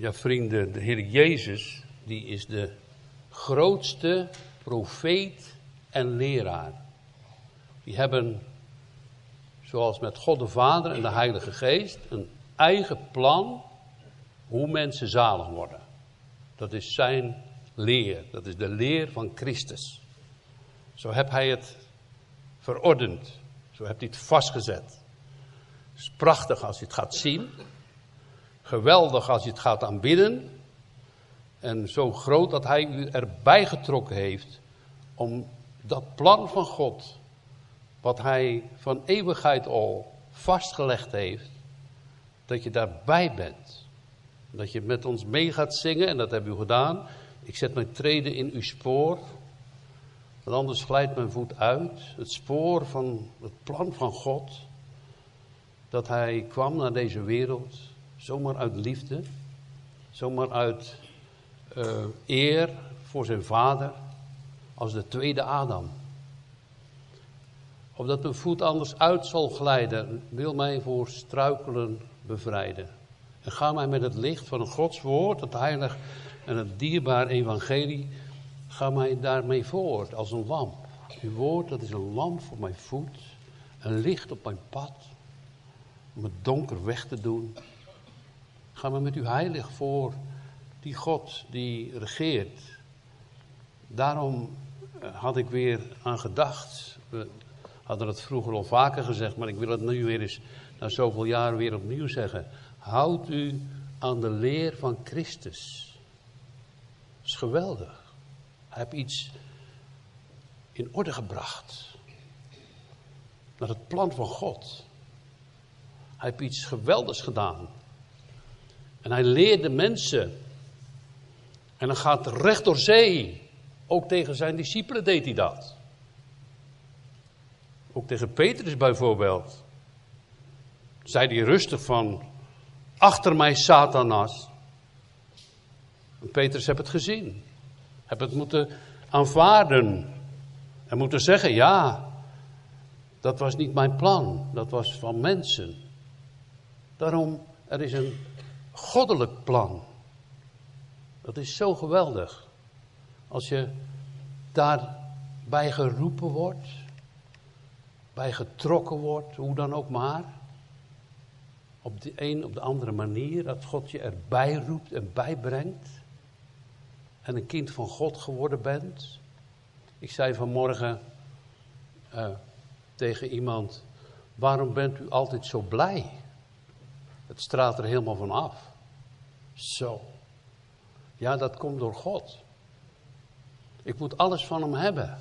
Ja, vrienden, de Heer Jezus, die is de grootste profeet en leraar. Die hebben, zoals met God de Vader en de Heilige Geest, een eigen plan hoe mensen zalig worden. Dat is zijn leer, dat is de leer van Christus. Zo heb hij het verordend, zo heeft hij het vastgezet. Het is prachtig als je het gaat zien, geweldig als je het gaat aanbidden. En zo groot dat hij u erbij getrokken heeft om dat plan van God, wat hij van eeuwigheid al vastgelegd heeft, dat je daarbij bent. Dat je met ons mee gaat zingen, en dat hebben u gedaan. Ik zet mijn treden in uw spoor, want anders glijdt mijn voet uit. Het spoor van het plan van God, dat hij kwam naar deze wereld, zomaar uit liefde, zomaar uit uh, eer voor zijn vader, als de tweede Adam. Opdat mijn voet anders uit zal glijden, wil mij voor struikelen bevrijden. En ga mij met het licht van Gods woord, het heilig en het dierbaar evangelie, ga mij daarmee voort als een lamp. Uw woord, dat is een lamp voor mijn voet, een licht op mijn pad, om het donker weg te doen. Ga mij met uw heilig voor, die God die regeert. Daarom eh, had ik weer aan gedacht. We hadden het vroeger al vaker gezegd, maar ik wil het nu weer eens na zoveel jaren weer opnieuw zeggen. Houd u aan de leer van Christus. Dat is geweldig. Hij heeft iets in orde gebracht. Naar het plan van God. Hij heeft iets geweldigs gedaan. En hij leerde mensen. En dan gaat recht door zee. Ook tegen zijn discipelen deed hij dat. Ook tegen Petrus bijvoorbeeld. Zei hij rustig van, achter mij Satanas. Petrus heeft het gezien. Heb het moeten aanvaarden. En moeten zeggen, ja, dat was niet mijn plan. Dat was van mensen. Daarom, er is een goddelijk plan. Dat is zo geweldig. Als je daarbij geroepen wordt, bij getrokken wordt, hoe dan ook maar. Op de een op de andere manier, dat God je erbij roept en bijbrengt. En een kind van God geworden bent. Ik zei vanmorgen uh, tegen iemand: Waarom bent u altijd zo blij? Het straalt er helemaal van af. Zo. Ja, dat komt door God. Ik moet alles van hem hebben.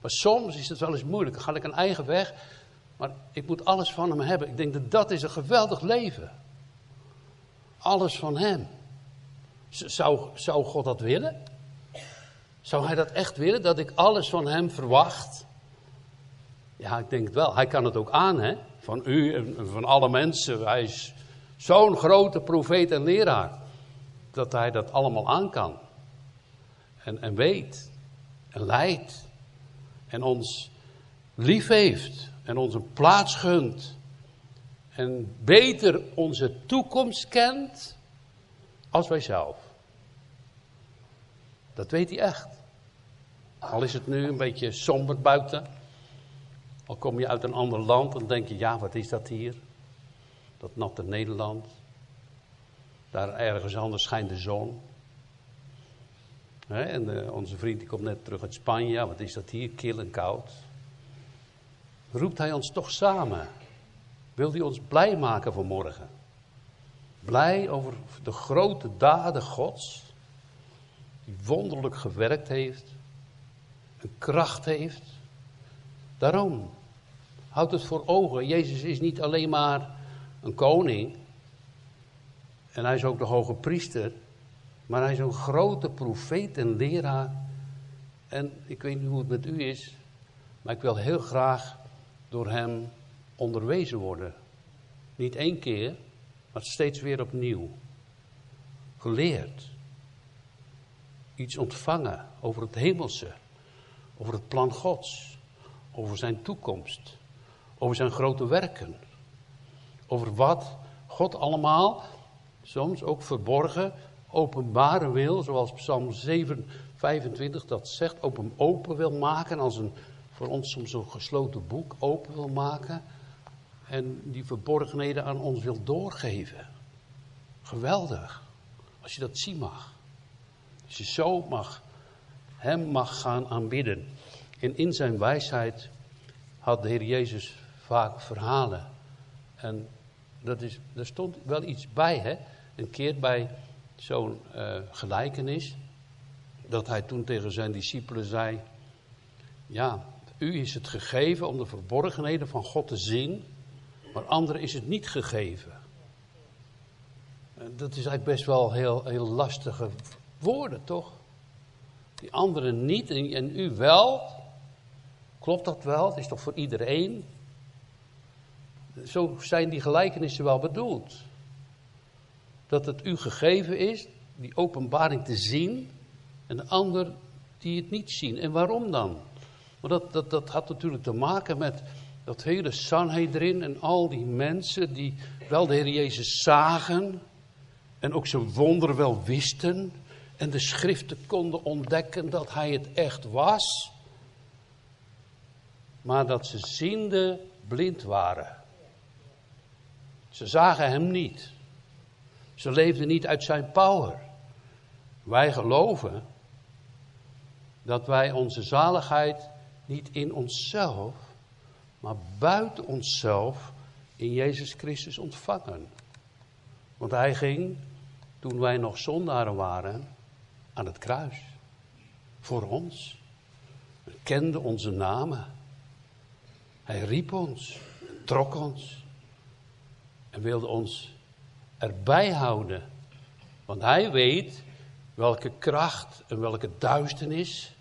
Maar soms is het wel eens moeilijk. Dan ga ik een eigen weg. Maar ik moet alles van hem hebben. Ik denk dat dat is een geweldig leven. Alles van hem. Zou, zou God dat willen? Zou hij dat echt willen? Dat ik alles van hem verwacht? Ja, ik denk het wel. Hij kan het ook aan, hè? Van u en van alle mensen. Hij is zo'n grote profeet en leraar. Dat hij dat allemaal aan kan. En, en weet. En leidt. En ons lief heeft. En ons een plaats gunt. En beter onze toekomst kent. Als wij zelf. Dat weet hij echt. Al is het nu een beetje somber buiten. Al kom je uit een ander land en denk je, ja, wat is dat hier? Dat natte Nederland. Daar ergens anders schijnt de zon. en eh, onze vriend die komt net terug uit Spanje. Wat is dat hier? Kil en koud. Roept hij ons toch samen? Wil hij ons blij maken vanmorgen? Blij over de grote daden Gods. Die wonderlijk gewerkt heeft. Een kracht heeft. Daarom, houd het voor ogen. Jezus is niet alleen maar een koning. En hij is ook de hoge priester. Maar hij is een grote profeet en leraar. En ik weet niet hoe het met u is. Maar ik wil heel graag door hem onderwezen worden. Niet één keer, maar steeds weer opnieuw. Geleerd. Iets ontvangen over het hemelse. Over het plan Gods. Over zijn toekomst. Over zijn grote werken. Over wat God allemaal soms ook verborgen, openbare wil, zoals Psalm 7, 25 dat zegt, open, open wil maken, als een, voor ons soms een gesloten boek open wil maken en die verborgenheden aan ons wil doorgeven. Geweldig, als je dat zien mag. Als je zo mag, hem mag gaan aanbidden. En in zijn wijsheid had de Heer Jezus vaak verhalen. En dat is, er stond wel iets bij, hè? Een keer bij zo'n uh, gelijkenis, dat hij toen tegen zijn discipelen zei: Ja, u is het gegeven om de verborgenheden van God te zien, maar anderen is het niet gegeven. Dat is eigenlijk best wel heel, heel lastige woorden, toch? Die anderen niet en, en u wel. Klopt dat wel? Het is toch voor iedereen? Zo zijn die gelijkenissen wel bedoeld. Dat het u gegeven is, die openbaring te zien, en de ander die het niet zien. En waarom dan? Want dat, dat, dat had natuurlijk te maken met dat hele Sanhedrin en al die mensen die wel de Heer Jezus zagen en ook zijn wonder wel wisten en de schriften konden ontdekken dat hij het echt was, maar dat ze ziende blind waren. Ze zagen hem niet. Ze leefden niet uit zijn power. Wij geloven dat wij onze zaligheid niet in onszelf, maar buiten onszelf in Jezus Christus ontvangen. Want hij ging, toen wij nog zondaren waren, aan het kruis. Voor ons. Hij kende onze namen. Hij riep ons, trok ons en wilde ons erbij houden. Want hij weet welke kracht en welke duisternis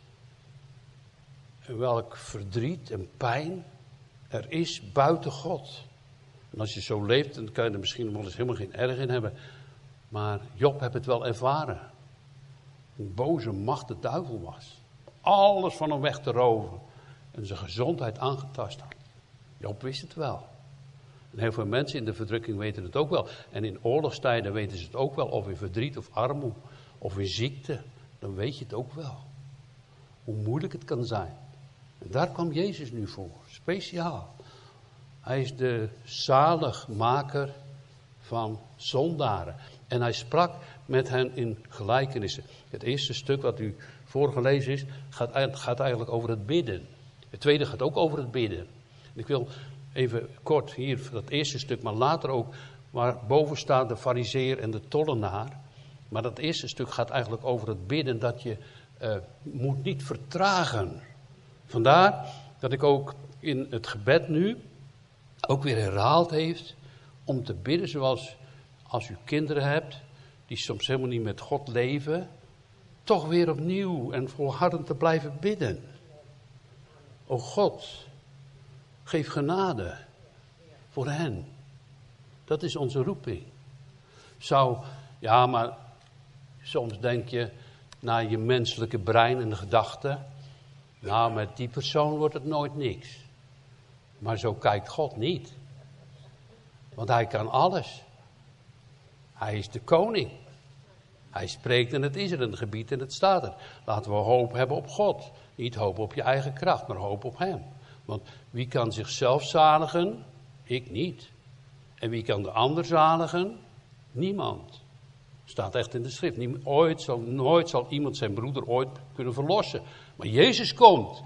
en welk verdriet en pijn er is buiten God. En als je zo leeft, dan kan je er misschien wel eens helemaal geen erg in hebben. Maar Job heeft het wel ervaren. Een boze macht de duivel was. Alles van hem weg te roven. En zijn gezondheid aangetast had. Job wist het wel. En heel veel mensen in de verdrukking weten het ook wel. En in oorlogstijden weten ze het ook wel. Of in verdriet of armoede of in ziekte. Dan weet je het ook wel. Hoe moeilijk het kan zijn. En daar kwam Jezus nu voor. Speciaal. Hij is de zaligmaker van zondaren. En hij sprak met hen in gelijkenissen. Het eerste stuk wat u voorgelezen is, gaat, gaat eigenlijk over het bidden. Het tweede gaat ook over het bidden. ik wil even kort hier dat eerste stuk, maar later ook waar boven staat de fariseer en de tollenaar. Maar dat eerste stuk gaat eigenlijk over het bidden dat je uh, moet niet vertragen. Vandaar dat ik ook in het gebed nu ook weer herhaald heeft om te bidden zoals als u kinderen hebt die soms helemaal niet met God leven, toch weer opnieuw en volhardend te blijven bidden. O God, geef genade voor hen. Dat is onze roeping. Zou, ja, maar soms denk je naar je menselijke brein en de gedachten. Nou, met die persoon wordt het nooit niks. Maar zo kijkt God niet. Want hij kan alles. Hij is de koning. Hij spreekt en het is er, een gebied en het staat er. Laten we hoop hebben op God. Niet hoop op je eigen kracht, maar hoop op Hem. Want wie kan zichzelf zaligen? Ik niet. En wie kan de ander zaligen? Niemand. Staat echt in de schrift. ooit zal, nooit zal iemand zijn broeder ooit kunnen verlossen. Maar Jezus komt.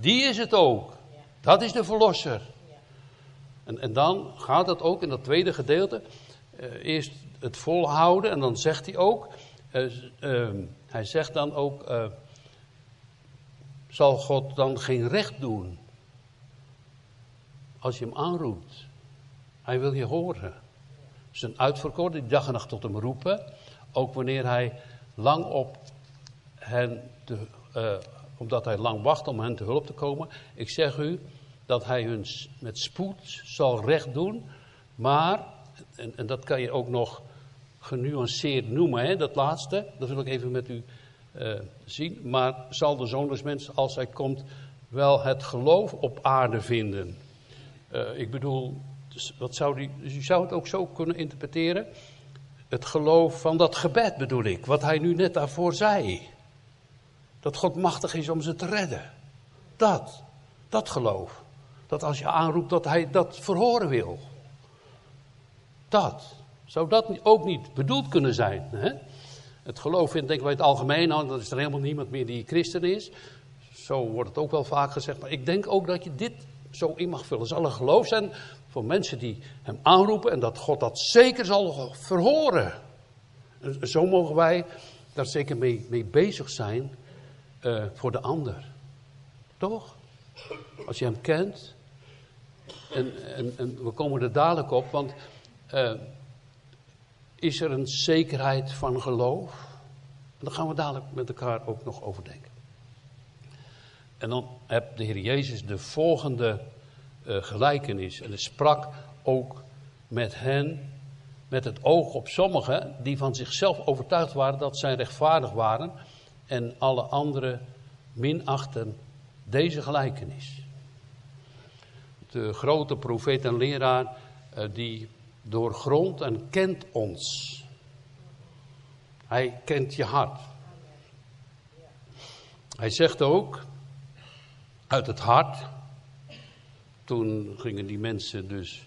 Die is het ook. Dat is de verlosser. En, en dan gaat het ook in dat tweede gedeelte. Uh, eerst het volhouden en dan zegt hij ook. Uh, uh, hij zegt dan ook. Eh, zal God dan geen recht doen? Als je hem aanroept. Hij wil je horen. Zijn uitverkoren die dag en nacht tot hem roepen. Ook wanneer hij lang op hen, te, uh, omdat hij lang wacht om hen te hulp te komen. Ik zeg u dat hij hun met spoed zal recht doen. Maar, en, en dat kan je ook nog genuanceerd noemen, hè, dat laatste. Dat wil ik even met u uh, zien. Maar zal de zoon des mensen, als hij komt, wel het geloof op aarde vinden? Uh, ik bedoel, dus wat zou die, dus u zou het ook zo kunnen interpreteren. Het geloof van dat gebed bedoel ik, wat hij nu net daarvoor zei. Dat God machtig is om ze te redden. Dat, dat geloof. Dat als je aanroept dat hij dat verhoren wil. Dat. Zou dat ook niet bedoeld kunnen zijn? Hè? Het geloof denk ik bij het algemeen, nou, dat is er helemaal niemand meer die christen is. Zo wordt het ook wel vaak gezegd. Maar ik denk ook dat je dit zo in mag vullen. Zal een geloof zijn voor mensen die hem aanroepen en dat God dat zeker zal verhoren. Zo mogen wij daar zeker mee, mee bezig zijn uh, voor de ander. Toch? Als je hem kent. En, en, en we komen er dadelijk op, want uh, is er een zekerheid van geloof? En daar gaan we dadelijk met elkaar ook nog over denken. En dan heb de Heer Jezus de volgende uh, gelijkenis. En hij sprak ook met hen, met het oog op sommigen die van zichzelf overtuigd waren dat zij rechtvaardig waren. En alle anderen minachten deze gelijkenis. De grote profeet en leraar uh, die doorgrondt en kent ons. Hij kent je hart. Hij zegt ook, uit het hart, toen gingen die mensen dus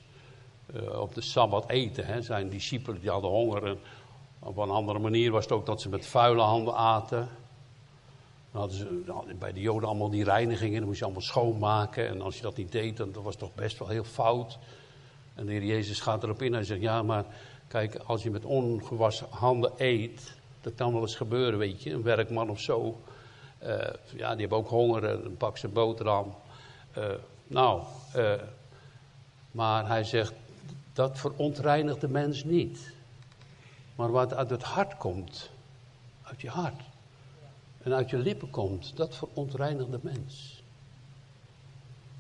uh, op de Sabbat eten. Hè. Zijn discipelen die hadden honger. En op een andere manier was het ook dat ze met vuile handen aten. Dan hadden ze bij de Joden allemaal die reinigingen, dan moest je allemaal schoonmaken. En als je dat niet deed, dan was het toch best wel heel fout. En de Heer Jezus gaat erop in en zegt: Ja, maar kijk, als je met ongewassen handen eet, dat kan wel eens gebeuren, weet je. Een werkman of zo, ja, die hebben ook honger en dan pak ze een boterham. Uh, nou, maar hij zegt: Dat verontreinigt de mens niet. Maar wat uit het hart komt, uit je hart en uit je lippen komt, dat verontreinigt de mens.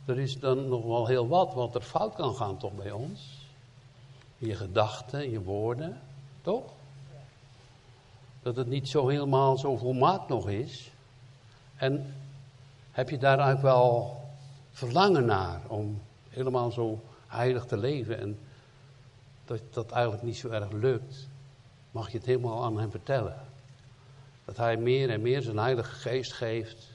Er is dan nog wel heel wat wat er fout kan gaan toch bij ons. In je gedachten, in je woorden, toch? Dat het niet zo helemaal zo volmaakt nog is. En heb je daar eigenlijk wel verlangen naar om helemaal zo heilig te leven en dat dat eigenlijk niet zo erg lukt, mag je het helemaal aan hem vertellen. Dat hij meer en meer zijn heilige geest geeft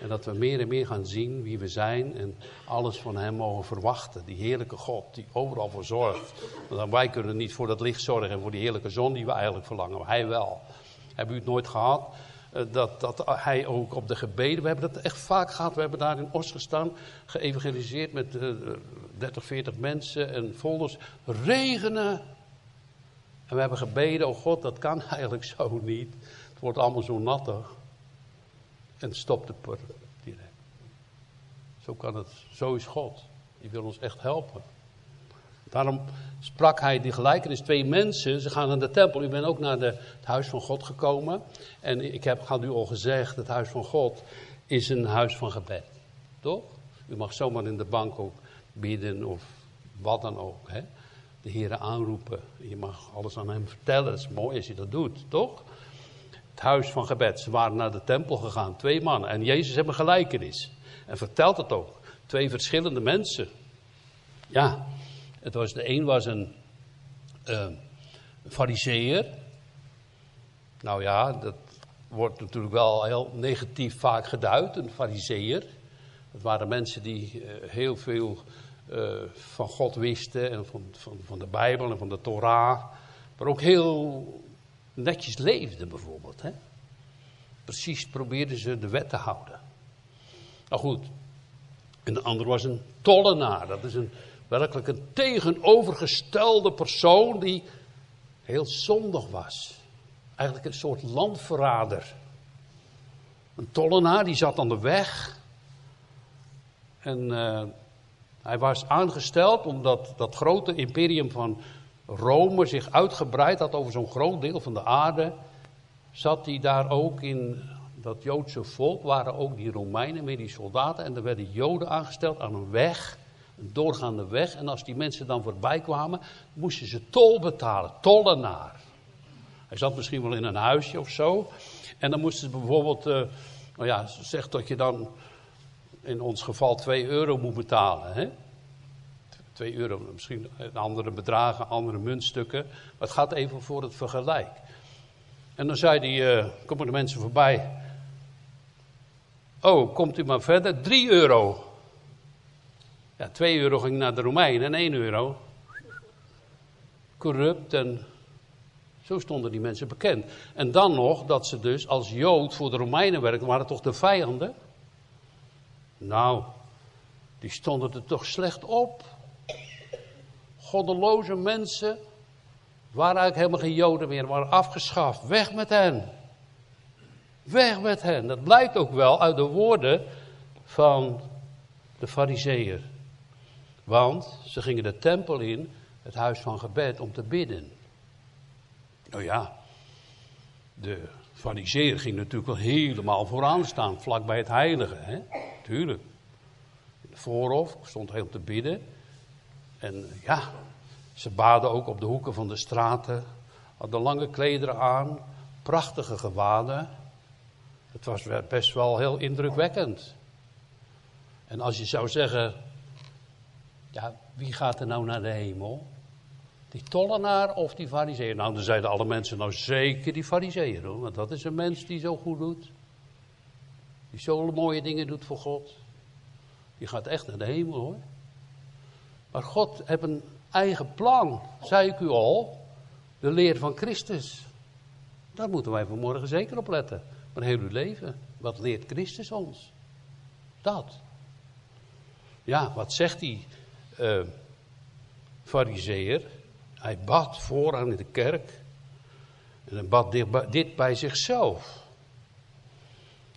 en dat we meer en meer gaan zien wie we zijn en alles van Hem mogen verwachten. Die heerlijke God die overal voor zorgt. Want wij kunnen niet voor dat licht zorgen en voor die heerlijke zon die we eigenlijk verlangen. Maar Hij wel. Hebben u het nooit gehad? Eh, dat, dat hij ook op de gebeden, we hebben dat echt vaak gehad. We hebben daar in Os gestaan, geëvangeliseerd met 30, 40 mensen en folders. Regenen. En we hebben gebeden, oh God, dat kan eigenlijk zo niet. Het wordt allemaal zo nattig en stop de put direct. Zo kan het, zo is God. Die wil ons echt helpen. Daarom sprak hij die gelijkenis. Twee mensen, ze gaan naar de tempel. U bent ook naar de, het huis van God gekomen. En ik heb, had u al gezegd, het huis van God is een huis van gebed. Toch? U mag zomaar in de bank ook bidden of wat dan ook. Hè? De Heer aanroepen. Je mag alles aan hem vertellen. Het is mooi als je dat doet, toch? het huis van gebed. Ze waren naar de tempel gegaan, twee mannen. En Jezus heeft een gelijkenis. En vertelt het ook. Twee verschillende mensen. Ja, het was, de een was een uh, fariseer. Nou ja, dat wordt natuurlijk wel heel negatief vaak geduid, een fariseer. Het waren mensen die uh, heel veel uh, van God wisten en van, van, van de Bijbel en van de Torah. Maar ook heel netjes leefden bijvoorbeeld. Hè? Precies probeerden ze de wet te houden. Nou goed, en de ander was een tollenaar. Dat is een, werkelijk een tegenovergestelde persoon die heel zondig was. Eigenlijk een soort landverrader. Een tollenaar die zat aan de weg. En uh, hij was aangesteld om dat, dat grote imperium van Rome zich uitgebreid had over zo'n groot deel van de aarde, zat hij daar ook in dat Joodse volk, waren ook die Romeinen met die soldaten. En er werden Joden aangesteld aan een weg, een doorgaande weg. En als die mensen dan voorbij kwamen, moesten ze tol betalen, tollenaar. Hij zat misschien wel in een huisje of zo. En dan moesten ze bijvoorbeeld, uh, nou ja, zegt dat je dan in ons geval 2 euro moet betalen. Hè? 2 euro, misschien andere bedragen, andere muntstukken. Maar het gaat even voor het vergelijk. En dan zei hij, uh, komen de mensen voorbij. Oh, komt u maar verder, 3 euro. Ja, 2 euro ging naar de Romeinen en 1 euro. Corrupt en zo stonden die mensen bekend. En dan nog dat ze dus als Jood voor de Romeinen werkten, waren toch de vijanden? Nou, die stonden er toch slecht op. Goddeloze mensen waren eigenlijk helemaal geen Joden meer, waren afgeschaft. Weg met hen. Weg met hen. Dat blijkt ook wel uit de woorden van de Fariseeër. Want ze gingen de tempel in, het huis van gebed, om te bidden. Nou ja, de fariseer ging natuurlijk wel helemaal vooraan staan, vlak bij het heilige. Hè? Tuurlijk. In de voorhof stond hij om te bidden. En ja, ze baden ook op de hoeken van de straten. Hadden lange klederen aan, prachtige gewaden. Het was best wel heel indrukwekkend. En als je zou zeggen, ja, wie gaat er nou naar de hemel? Die tollenaar of die fariseer? Nou, dan zeiden alle mensen, nou zeker die fariseer hoor. Want dat is een mens die zo goed doet. Die zo mooie dingen doet voor God. Die gaat echt naar de hemel hoor. Maar God heeft een eigen plan, zei ik u al. De leer van Christus. Daar moeten wij vanmorgen zeker op letten. Maar heel uw leven. Wat leert Christus ons? Dat. Ja, wat zegt die uh, fariseer? Hij bad vooraan in de kerk. En hij bad dit, bij zichzelf.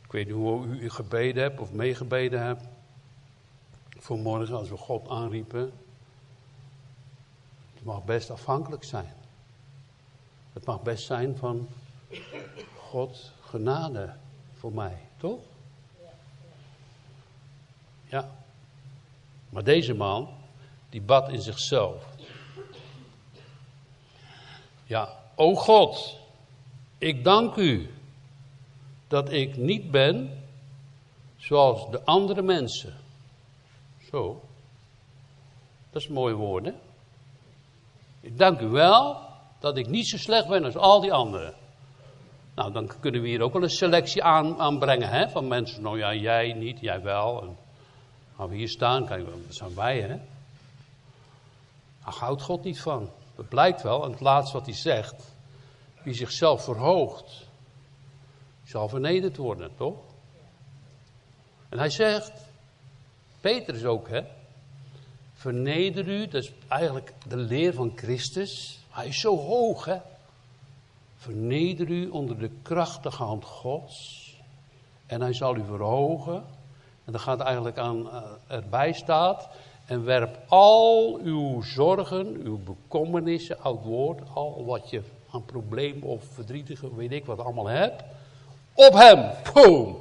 Ik weet niet hoe u gebeden hebt of meegebeden hebt. Vanmorgen als we God aanriepen. Het mag best afhankelijk zijn. Het mag best zijn van God genade voor mij, toch? Ja. Maar deze man, die bad in zichzelf. Ja, o God, ik dank u dat ik niet ben zoals de andere mensen. Zo. Dat is mooi woord, hè? Ik dank u wel dat ik niet zo slecht ben als al die anderen. Nou, dan kunnen we hier ook wel een selectie aan, aanbrengen, hè? Van mensen, nou ja, jij niet, jij wel. En, we hier staan, kijk, dat zijn wij, hè? Daar houdt God niet van. Dat blijkt wel, en het laatste wat hij zegt. Wie zichzelf verhoogt, zal vernederd worden, toch? En hij zegt, Peter is ook, hè? Verneder u, dat is eigenlijk de leer van Christus. Hij is zo hoog, hè? Verneder u onder de krachtige hand Gods. En hij zal u verhogen. En dan gaat eigenlijk aan, uh, erbij staat. En werp al uw zorgen, uw bekommernissen, oud woord, al wat je aan problemen of verdrietige, weet ik wat allemaal hebt, op hem. Boom.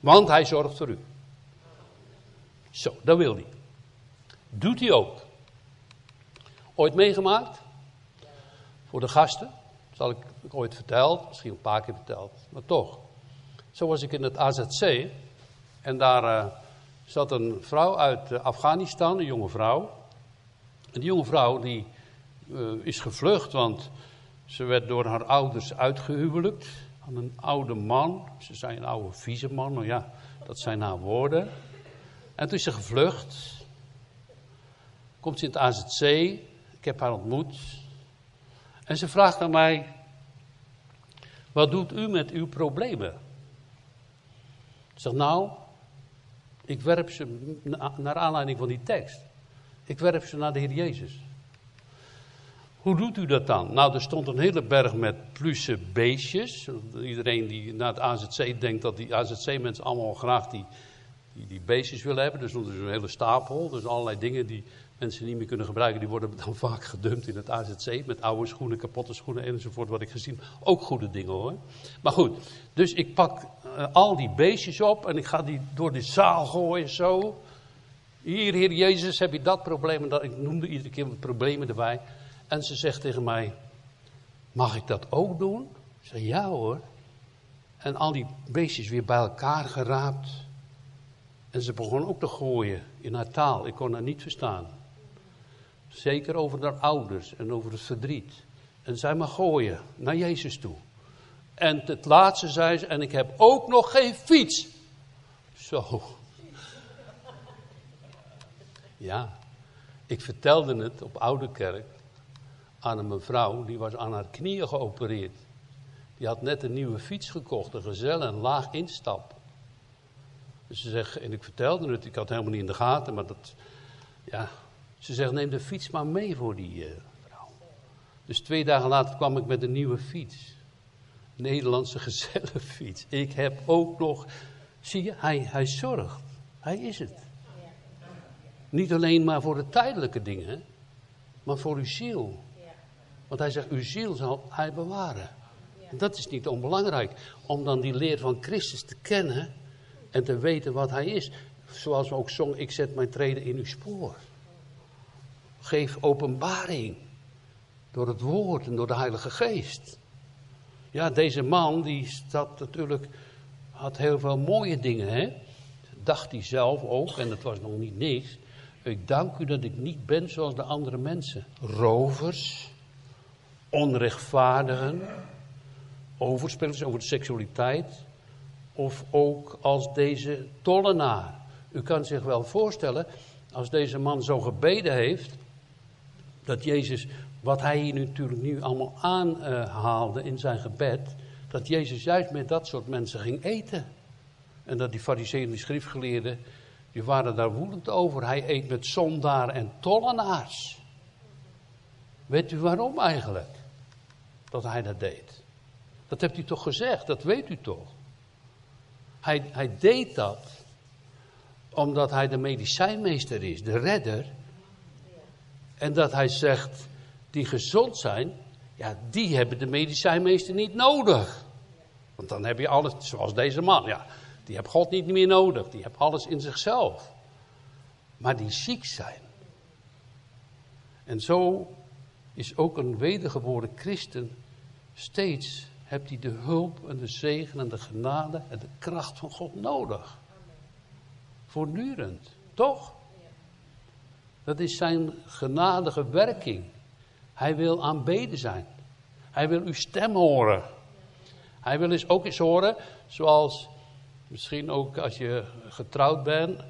Want hij zorgt voor u. Zo, dat wil hij. Doet hij ook. Ooit meegemaakt? Voor de gasten? Zal ik, ooit verteld, misschien een paar keer verteld, maar toch. Zo was ik in het AZC en daar uh, zat een vrouw uit eh, Afghanistan, een jonge vrouw. En die jonge vrouw die uh, is gevlucht, want ze werd door haar ouders uitgehuwelijkt aan een oude man. Ze zei een oude vieze man, maar ja, dat zijn haar woorden. En toen is ze gevlucht. Komt ze in het AZC. Ik heb haar ontmoet. En ze vraagt aan mij: Wat doet u met uw problemen? Ik zeg: Nou, ik werp ze naar aanleiding van die tekst. Ik werp ze naar de Heer Jezus. Hoe doet u dat dan? Nou, er stond een hele berg met plusse beestjes. Iedereen die naar het AZC denkt dat die AZC-mensen allemaal graag die, die, beestjes willen hebben. Er stond dus een hele stapel. Dus allerlei dingen die mensen niet meer kunnen gebruiken, die worden dan vaak gedumpt in het AZC. Met oude schoenen, kapotte schoenen enzovoort, wat ik gezien. Ook goede dingen hoor. Maar goed, dus ik pak uh, al die beestjes op en ik ga die door de zaal gooien zo. Hier, Heer Jezus, heb je dat probleem en dat. Ik noemde iedere keer wat problemen erbij. En ze zegt tegen mij: Mag ik dat ook doen? Ik zeg ja hoor. En al die beestjes weer bij elkaar geraapt. En ze begon ook te gooien in haar taal. Ik kon haar niet verstaan. Zeker over de ouders en over het verdriet. En zij maar gooien naar Jezus toe. En het laatste zei ze, en ik heb ook nog geen fiets. Zo. Ja, ik vertelde het op Oude Kerk aan een mevrouw, die was aan haar knieën geopereerd. Die had net een nieuwe fiets gekocht, een gezelle, een laag instap. Dus ze zegt, en ik vertelde het, ik had het helemaal niet in de gaten, maar dat, ja. Ze zegt, neem de fiets maar mee voor die uh, vrouw. Dus twee dagen later kwam ik met een nieuwe fiets. Nederlandse gezellenfiets. Ik heb ook nog, zie je, hij, hij zorgt. Hij is het. Niet alleen maar voor de tijdelijke dingen, maar voor uw ziel. Want hij zegt, uw ziel zal hij bewaren. En dat is niet onbelangrijk. Om dan die leer van Christus te kennen en te weten wat hij is. Zoals we ook zongen, ik zet mijn treden in uw spoor. Geef openbaring. Door het woord en door de Heilige Geest. Ja, deze man die staat natuurlijk, had heel veel mooie dingen, hè. Dacht hij zelf ook, en dat was nog niet niks. Ik dank u dat ik niet ben zoals de andere mensen. Rovers, onrechtvaardigen, overspelers over de seksualiteit. Of ook als deze tollenaar. U kan zich wel voorstellen, als deze man zo gebeden heeft, dat Jezus, wat hij hier natuurlijk nu allemaal aanhaalde in zijn gebed, dat Jezus juist met dat soort mensen ging eten. En dat die fariseeën die schriftgeleerden, die waren daar woedend over. Hij eet met zondaren en tollenaars. Weet u waarom eigenlijk? Dat hij dat deed. Dat hebt u toch gezegd, dat weet u toch? Hij, hij deed dat omdat hij de medicijnmeester is, de redder. En dat hij zegt, die gezond zijn, ja, die hebben de medicijnmeester niet nodig. Want dan heb je alles, zoals deze man, ja, die heeft God niet meer nodig. Die heeft alles in zichzelf. Maar die ziek zijn. En zo is ook een wedergeboren christen steeds hebt hij de hulp en de zegen en de genade en de kracht van God nodig. Voortdurend, toch? Dat is zijn genadige werking. Hij wil aanbeden zijn. Hij wil uw stem horen. Hij wil eens ook eens horen, zoals misschien ook als je getrouwd bent,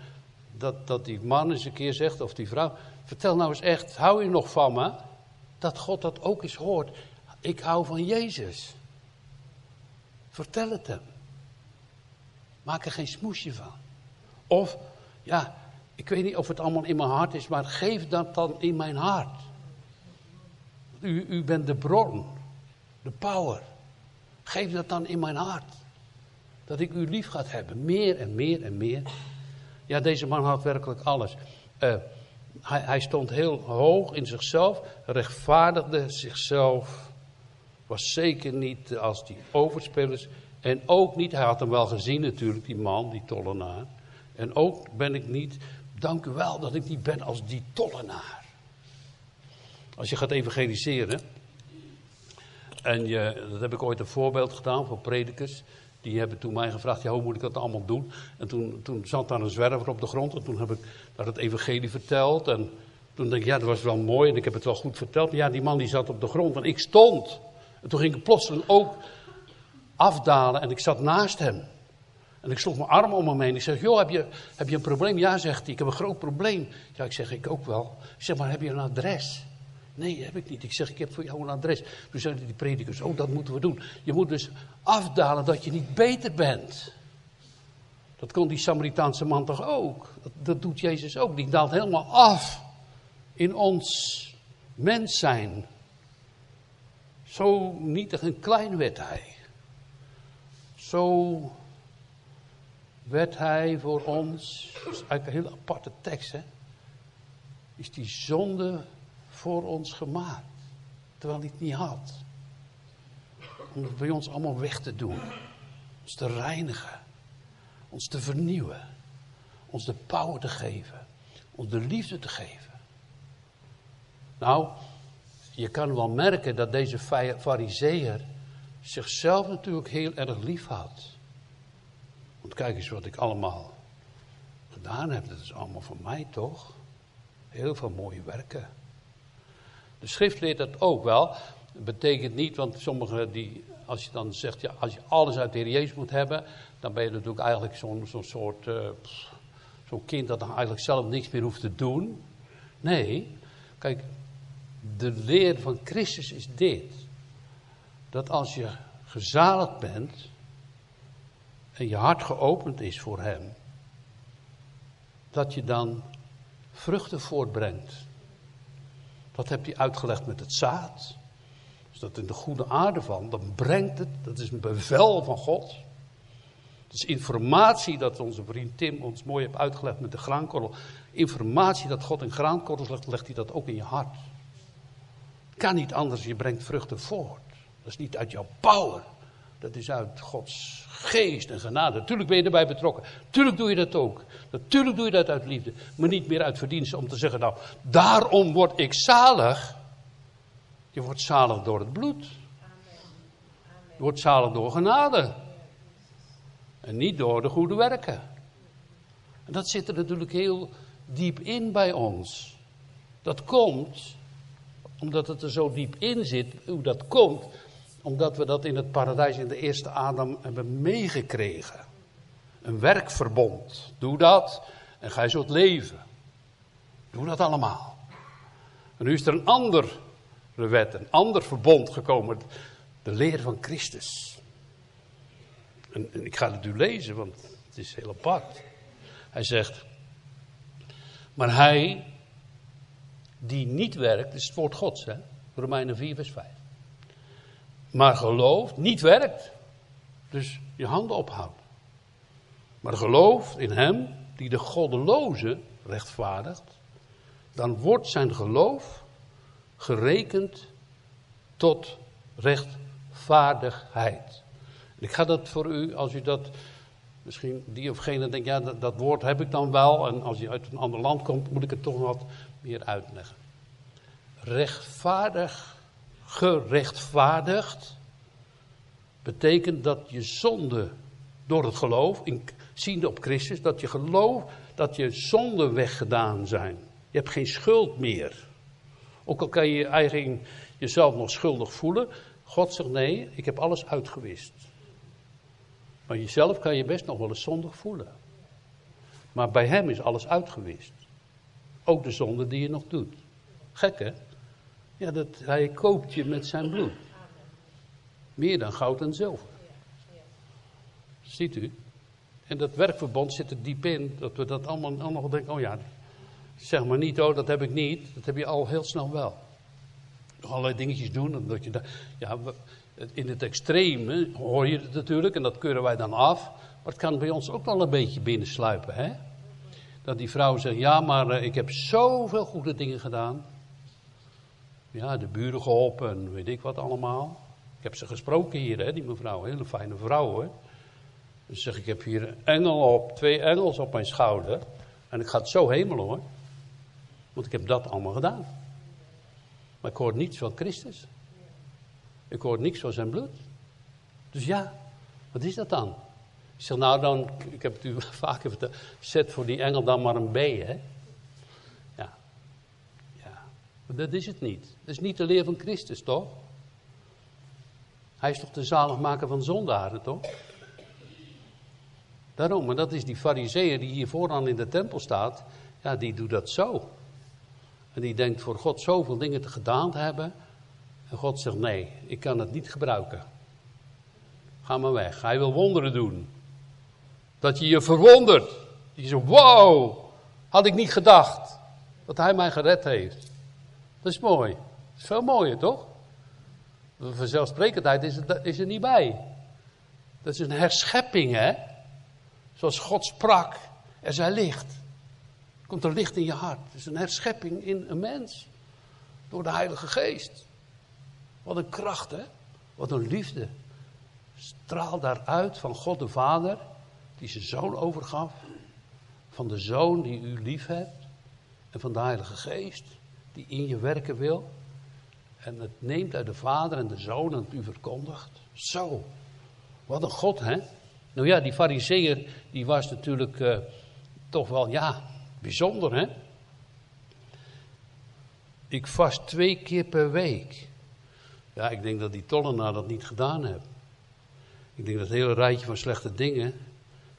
dat, dat die man eens een keer zegt, of die vrouw, vertel nou eens echt, hou je nog van me? Dat God dat ook eens hoort. Ik hou van Jezus. Vertel het hem. Maak er geen smoesje van. Of, ja, ik weet niet of het allemaal in mijn hart is, maar geef dat dan in mijn hart. U, u bent de bron, de power. Geef dat dan in mijn hart. Dat ik u lief gaat hebben, meer en meer en meer. Ja, deze man had werkelijk alles. Uh, hij, hij stond heel hoog in zichzelf, rechtvaardigde zichzelf. Was zeker niet als die overspelers. En ook niet, hij had hem wel gezien natuurlijk, die man, die tollenaar. En ook ben ik niet, dank u wel dat ik niet ben als die tollenaar. Als je gaat evangeliseren. En je, dat heb ik ooit een voorbeeld gedaan voor predikers. Die hebben toen mij gevraagd, ja, hoe moet ik dat allemaal doen? En toen, toen zat daar een zwerver op de grond en toen heb ik daar het evangelie verteld. En toen denk ik, ja, dat was wel mooi en ik heb het wel goed verteld. Maar ja, die man die zat op de grond en ik stond. En toen ging ik plotseling ook afdalen en ik zat naast hem. En ik sloeg mijn arm om hem heen. Ik zeg, joh, heb je, heb je een probleem? Ja, zegt hij, ik heb een groot probleem. Ja, ik zeg, ik ook wel. Ik zeg, maar heb je een adres? Nee, heb ik niet. Ik zeg, ik heb voor jou een adres. Toen zeiden die predikers, oh, dat moeten we doen. Je moet dus afdalen dat je niet beter bent. Dat kon die Samaritaanse man toch ook? Dat, dat doet Jezus ook. Die daalt helemaal af in ons mens zijn. Zo nietig en klein werd hij. Zo werd hij voor ons, dat is eigenlijk een hele aparte tekst, hè? Is die zonde voor ons gemaakt. Terwijl hij het niet had. Om het bij ons allemaal weg te doen. Ons te reinigen. Ons te vernieuwen. Ons de power te geven. Ons de liefde te geven. Nou, je kan wel merken dat deze fariseer zichzelf natuurlijk heel erg lief. Want kijk eens wat ik allemaal gedaan heb. Dat is allemaal van mij toch? Heel veel mooie werken. De schrift leert dat ook wel. Dat betekent niet, want sommigen die, als je dan zegt, ja, als je alles uit de Heer Jezus moet hebben, dan ben je natuurlijk eigenlijk zo'n soort, uh, zo'n kind dat dan eigenlijk zelf niks meer hoeft te doen. Nee, kijk, de leer van Christus is dit. Dat als je gezaligd bent en je hart geopend is voor Hem, dat je dan vruchten voortbrengt. Dat heb je uitgelegd met het zaad. Als dat in de goede aarde van, dan brengt het, dat is een bevel van God. Dat is informatie dat onze vriend Tim ons mooi heeft uitgelegd met de graankorrel. Informatie dat God in graankorrels legt, legt hij dat ook in je hart. Kan niet anders, je brengt vruchten voort. Dat is niet uit jouw power. Dat is uit Gods geest en genade. Natuurlijk ben je erbij betrokken. Tuurlijk doe je dat ook. Natuurlijk doe je dat uit liefde. Maar niet meer uit verdiensten om te zeggen, nou, daarom word ik zalig. Je wordt zalig door het bloed. Je wordt zalig door genade. En niet door de goede werken. En dat zit er natuurlijk heel diep in bij ons. Dat komt omdat het er zo diep in zit. Hoe dat komt, omdat we dat in het paradijs in de eerste Adam hebben meegekregen. Een werkverbond. Doe dat en zo het leven. Doe dat allemaal. En nu is er een andere wet, een ander verbond gekomen. De leer van Christus. En, en ik ga het u lezen, want het is heel apart. Hij zegt, maar hij die niet werkt, is het woord Gods, hè? Romeinen 4, vers 5. Maar gelooft, niet werkt. Dus je handen ophoudt. Maar gelooft in hem die de goddeloze rechtvaardigt. Dan wordt zijn geloof gerekend tot rechtvaardigheid. Ik ga dat voor u, als u dat misschien die of gene denkt, ja, dat, dat, woord heb ik dan wel. En als je uit een ander land komt, moet ik het toch wat meer uitleggen. Rechtvaardig, gerechtvaardigd, betekent dat je zonde door het geloof, in, ziende op Christus, dat je geloof, dat je zonden weggedaan zijn. Je hebt geen schuld meer. Ook al kan je eigenlijk jezelf nog schuldig voelen. God zegt nee, ik heb alles uitgewist. Maar jezelf kan je best nog wel eens zondig voelen. Maar bij hem is alles uitgewist. Ook de zonde die je nog doet. Gek hè? Ja, dat, hij koopt je met zijn bloed. Meer dan goud en zilver. Ziet u? En dat werkverbond zit er diep in. Dat we dat allemaal, allemaal denken, oh ja, zeg maar niet, oh dat heb ik niet. Dat heb je al heel snel wel. Nog allerlei dingetjes doen. Dat je ja, in het extreme hoor je het natuurlijk en dat keuren wij dan af. Maar het kan bij ons ook wel een beetje binnensluipen. Hè? Dat die vrouw zegt, ja maar uh, ik heb zoveel goede dingen gedaan. Ja, de buren geholpen en weet ik wat allemaal. Ik heb ze gesproken hier, hè, die mevrouw, hele fijne vrouw hoor. Dus zeg ik, heb hier een engel op, twee engels op mijn schouder. En ik ga het zo hemelen hoor. Want ik heb dat allemaal gedaan. Maar ik hoor niets van Christus. Ik hoor niks van zijn bloed. Dus ja, wat is dat dan? Ik zeg, nou dan, ik heb het u vaker verteld, zet voor die engel dan maar een B, hè. Ja. Ja, dat is het niet. Dat is niet de leer van Christus, toch? Hij is toch de zaligmaker van zondaren, toch? Daarom, maar dat is die fariseer die hier vooraan in de tempel staat, ja, die doet dat zo. En die denkt voor God zoveel dingen te gedaan te hebben. En God zegt, nee, ik kan het niet gebruiken. Ga maar weg. Hij wil wonderen doen. Dat je je verwondert. Je zegt, wow, had ik niet gedacht dat hij mij gered heeft. Dat is mooi. Dat is veel mooier, toch? Vanzelfsprekendheid is, is er niet bij. Dat is een herschepping, hè? Zoals God sprak, er zij licht. Komt er licht in je hart. Het is een herschepping in een mens. Door de Heilige Geest. Wat een kracht, hè? Wat een liefde. Straal daaruit van God de Vader, die zijn zoon overgaf. Van de zoon die u lief hebt. En van de Heilige Geest, die in je werken wil. En het neemt uit de Vader en de Zoon en het u verkondigt. Zo. Wat een God, hè? Nou ja, die fariseer, die was natuurlijk uh, toch wel, ja, bijzonder, hè? Ik vast twee keer per week. Ja, ik denk dat die tollenaar dat niet gedaan heeft. Ik denk dat het hele rijtje van slechte dingen,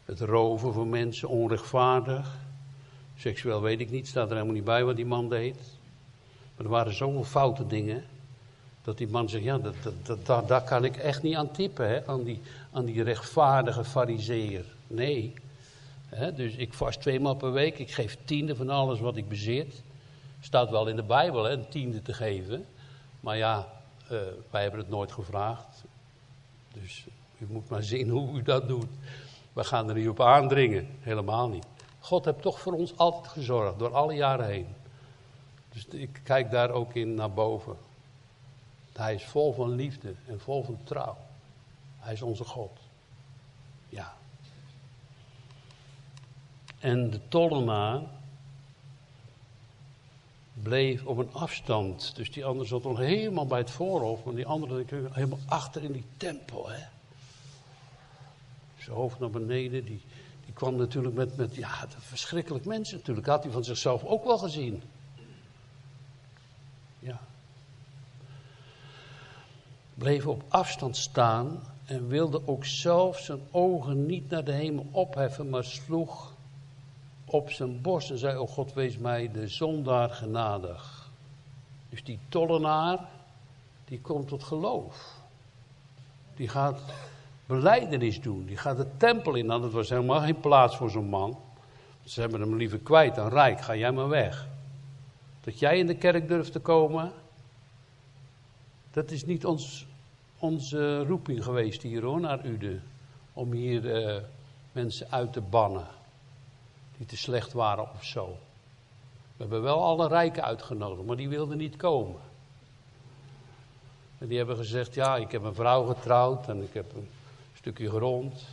het roven van mensen, onrechtvaardig, seksueel weet ik niet, staat er helemaal niet bij wat die man deed. Maar er waren zoveel foute dingen, dat die man zegt, ja, dat, dat, dat, daar kan ik echt niet aan tippen, hè, aan, die, aan die rechtvaardige fariseer. Nee. Dus ik vast tweemaal per week, ik geef tiende van alles wat ik bezit. Staat wel in de Bijbel, hè, een tiende te geven. Maar ja, uh, wij hebben het nooit gevraagd. Dus u moet maar zien hoe u dat doet. We gaan er niet op aandringen, helemaal niet. God heeft toch voor ons altijd gezorgd, door alle jaren heen. Dus ik kijk daar ook in naar boven. Hij is vol van liefde en vol van trouw. Hij is onze God. Ja. En de tollenaar bleef op een afstand. Dus die andere zat nog helemaal bij het voorhoofd, maar die andere helemaal achter in die tempel. Hè. Zijn hoofd naar beneden, die, die kwam natuurlijk met, met ja, verschrikkelijk mensen natuurlijk. Had hij van zichzelf ook wel gezien. Ja. Bleef op afstand staan en wilde ook zelf zijn ogen niet naar de hemel opheffen, maar sloeg op zijn borst en zei: O God, wees mij de zondaar genadig. Dus die tollenaar, die komt tot geloof. Die gaat beleidenis doen. Die gaat de tempel in. Nou, dat was helemaal geen plaats voor zo'n man. Ze hebben hem liever kwijt dan rijk. Ga jij maar weg. Dat jij in de kerk durft te komen, dat is niet ons, onze roeping geweest hier hoor, naar Ude. Om hier uh, mensen uit te bannen die te slecht waren of zo. We hebben wel alle rijken uitgenodigd, maar die wilden niet komen. En die hebben gezegd, ja, ik heb een vrouw getrouwd en ik heb een stukje grond.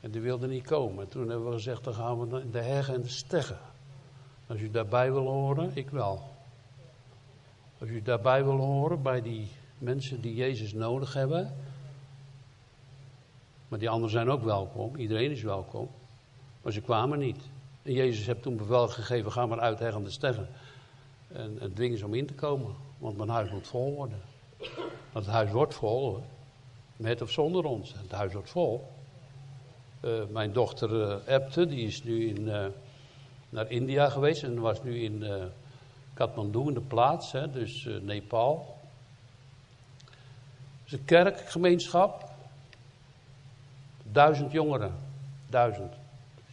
En die wilden niet komen. En toen hebben we gezegd, dan gaan we naar de heggen en de steggen. Als u daarbij wil horen, ik wel. Als u daarbij wil horen bij die mensen die Jezus nodig hebben. Maar die anderen zijn ook welkom. Iedereen is welkom. Maar ze kwamen niet. En Jezus heeft toen bevel gegeven, ga maar uit heggen de steggen. En, en dwingen ze om in te komen. Want mijn huis moet vol worden. Want het huis wordt vol hoor. Met of zonder ons. Het huis wordt vol. Uh, mijn dochter uh, Epte, die is nu in, uh, naar India geweest en was nu in Kathmandu in de plaats, hè, dus Nepal. Het is een kerkgemeenschap. Duizend jongeren. Duizend.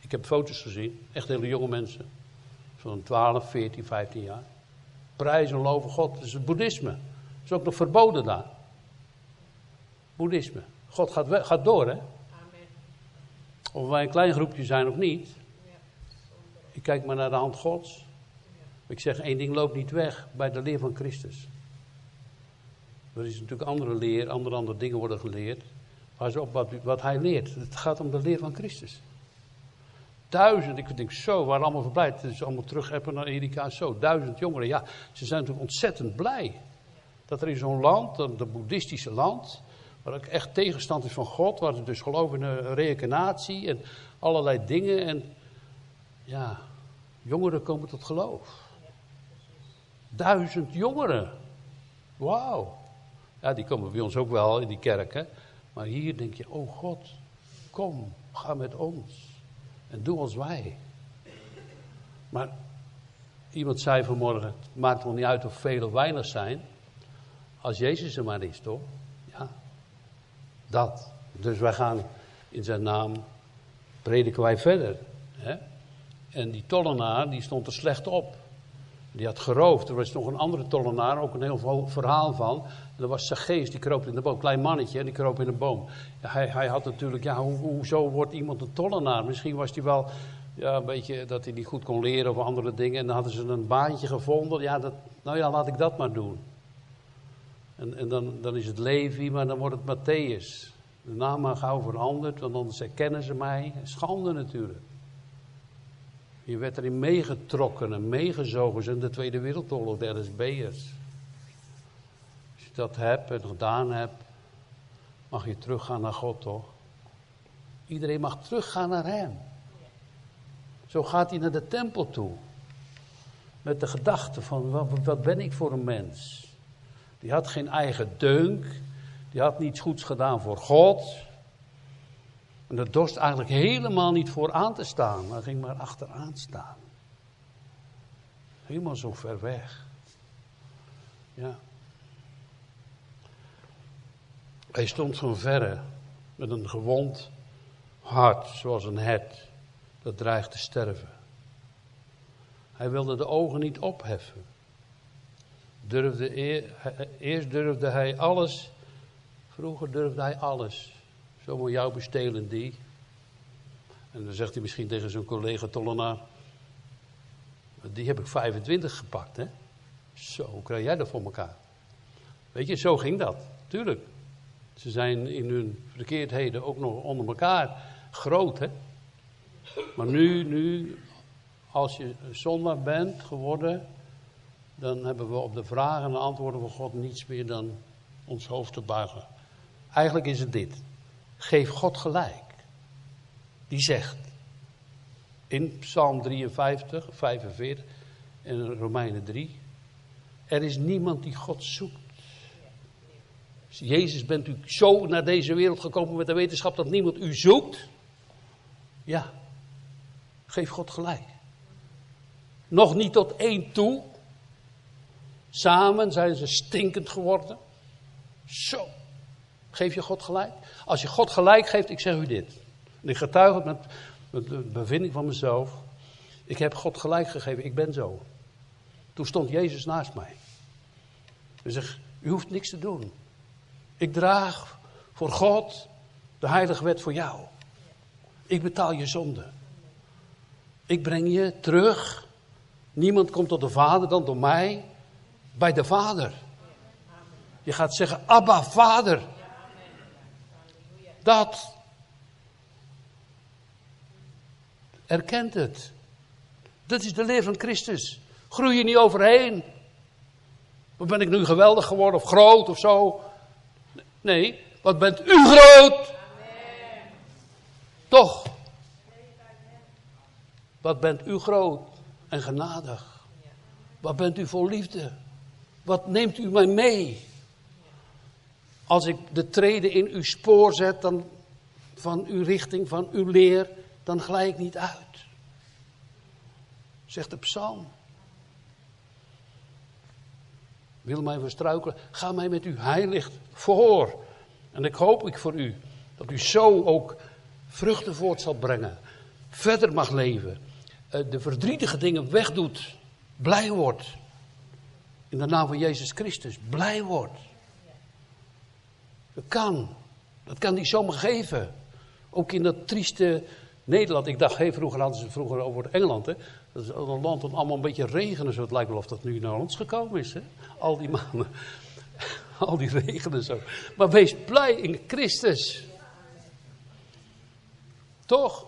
Ik heb foto's gezien, echt hele jonge mensen. Van 12, 14, 15 jaar. Prijs en loven God. Dat is het boeddhisme. Dat is ook nog verboden daar. Boeddhisme. God gaat, gaat door, hè? Amen. Of wij een klein groepje zijn of niet. Ik kijk maar naar de hand Gods. Ik zeg één ding loopt niet weg bij de leer van Christus. Er is natuurlijk andere leer, andere, andere dingen worden geleerd. Maar op wat, wat hij leert. Het gaat om de leer van Christus. Duizend, ik denk zo, waren allemaal verblijd. Het is allemaal terug naar Erika, zo. Duizend jongeren, ja, ze zijn natuurlijk ontzettend blij. Dat er in zo'n land, dat boeddhistische land, waar ook echt tegenstand is van God, waar ze dus geloven in een reïncarnatie en allerlei dingen. En ja, jongeren komen tot geloof. Duizend jongeren. Wauw. Ja, die komen bij ons ook wel in die kerken. Maar hier denk je, oh God, kom, ga met ons. En doe als wij. Maar iemand zei vanmorgen, het maakt wel niet uit of veel of weinig zijn. Als Jezus er maar is, toch? Dat. Dus wij gaan in zijn naam, prediken wij verder. Hè? En die tollenaar, die stond er slecht op. Die had geroofd. Er was nog een andere tollenaar, ook een heel verhaal van. Er was geest die kroop in de boom. Klein mannetje, die kroop in een boom. Ja, hij, hij had natuurlijk, ja, hoe, hoezo wordt iemand een tollenaar? Misschien was hij wel ja, een beetje dat hij niet goed kon leren of andere dingen. En dan hadden ze een baantje gevonden. Ja, dat, nou ja, laat ik dat maar doen. En, en dan, dan is het Levi, maar dan wordt het Matthäus. De naam maar gauw veranderd, want anders herkennen ze mij. Schande natuurlijk. Je werd erin meegetrokken en meegezogen in de Tweede Wereldoorlog, de RSB'ers. Als je dat hebt en gedaan hebt, mag je teruggaan naar God, toch? Iedereen mag teruggaan naar Hem. Zo gaat hij naar de tempel toe. met de gedachte van wat, wat ben ik voor een mens? Die had geen eigen deunk, die had niets goeds gedaan voor God. En dat dorst eigenlijk helemaal niet voor aan te staan, maar ging maar achteraan staan. Helemaal zo ver weg. Ja. Hij stond van verre met een gewond hart, zoals een het dat dreigt te sterven. Hij wilde de ogen niet opheffen. Eerst durfde hij alles, vroeger durfde hij alles. Zo moet jou bestelen die. En dan zegt hij misschien tegen zijn collega Tollenaar, die heb ik 25 gepakt, hè? Zo, krijg jij dat voor elkaar? Weet je, zo ging dat, tuurlijk. Ze zijn in hun verkeerdheden ook nog onder elkaar groot, hè? Maar nu, nu, als je zondaar bent geworden, dan hebben we op de vragen en antwoorden van God niets meer dan ons hoofd te buigen. Eigenlijk is het dit. Geef God gelijk. Die zegt in Psalm 53, 45 en Romeinen 3. Er is niemand die God zoekt. Jezus, bent u zo naar deze wereld gekomen met de wetenschap dat niemand u zoekt? Ja, geef God gelijk. Nog niet tot één toe. Samen zijn ze stinkend geworden. Zo. Geef je God gelijk? Als je God gelijk geeft, ik zeg u dit. En ik getuig het met, de bevinding van mezelf. Ik heb God gelijk gegeven, ik ben zo. Toen stond Jezus naast mij. Hij zegt, u hoeft niks te doen. Ik draag voor God de heilige wet voor jou. Ik betaal je zonde. Ik breng je terug. Niemand komt tot de Vader dan door mij. Bij de Vader. Je gaat zeggen, Abba, Vader. Dat. Erkent het. Dat is de leer van Christus. Groei je niet overheen. Wat ben ik nu geweldig geworden of groot of zo? Nee, wat bent u groot? Toch? Wat bent u groot en genadig? Wat bent u vol liefde? Wat neemt u mij mee? Als ik de treden in uw spoor zet dan van uw richting, van uw leer, dan glij ik niet uit. Zegt de psalm. Wil mij verstruikelen, ga mij met uw heilig voor. En ik hoop ik voor u dat u zo ook vruchten voort zal brengen. Verder mag leven. Eh, de verdrietige dingen wegdoet. Blij wordt. In de naam van Jezus Christus. Blij wordt. Dat kan. Dat kan hij zomaar geven. Ook in dat trieste Nederland. Ik dacht, hey, vroeger hadden ze vroeger over Engeland. Hè? Dat is een land dat allemaal een beetje regenen. Zo. Het lijkt wel of dat nu naar ons gekomen is. Hè? Al die maanden. Al die regenen zo. Maar wees blij in Christus. Toch?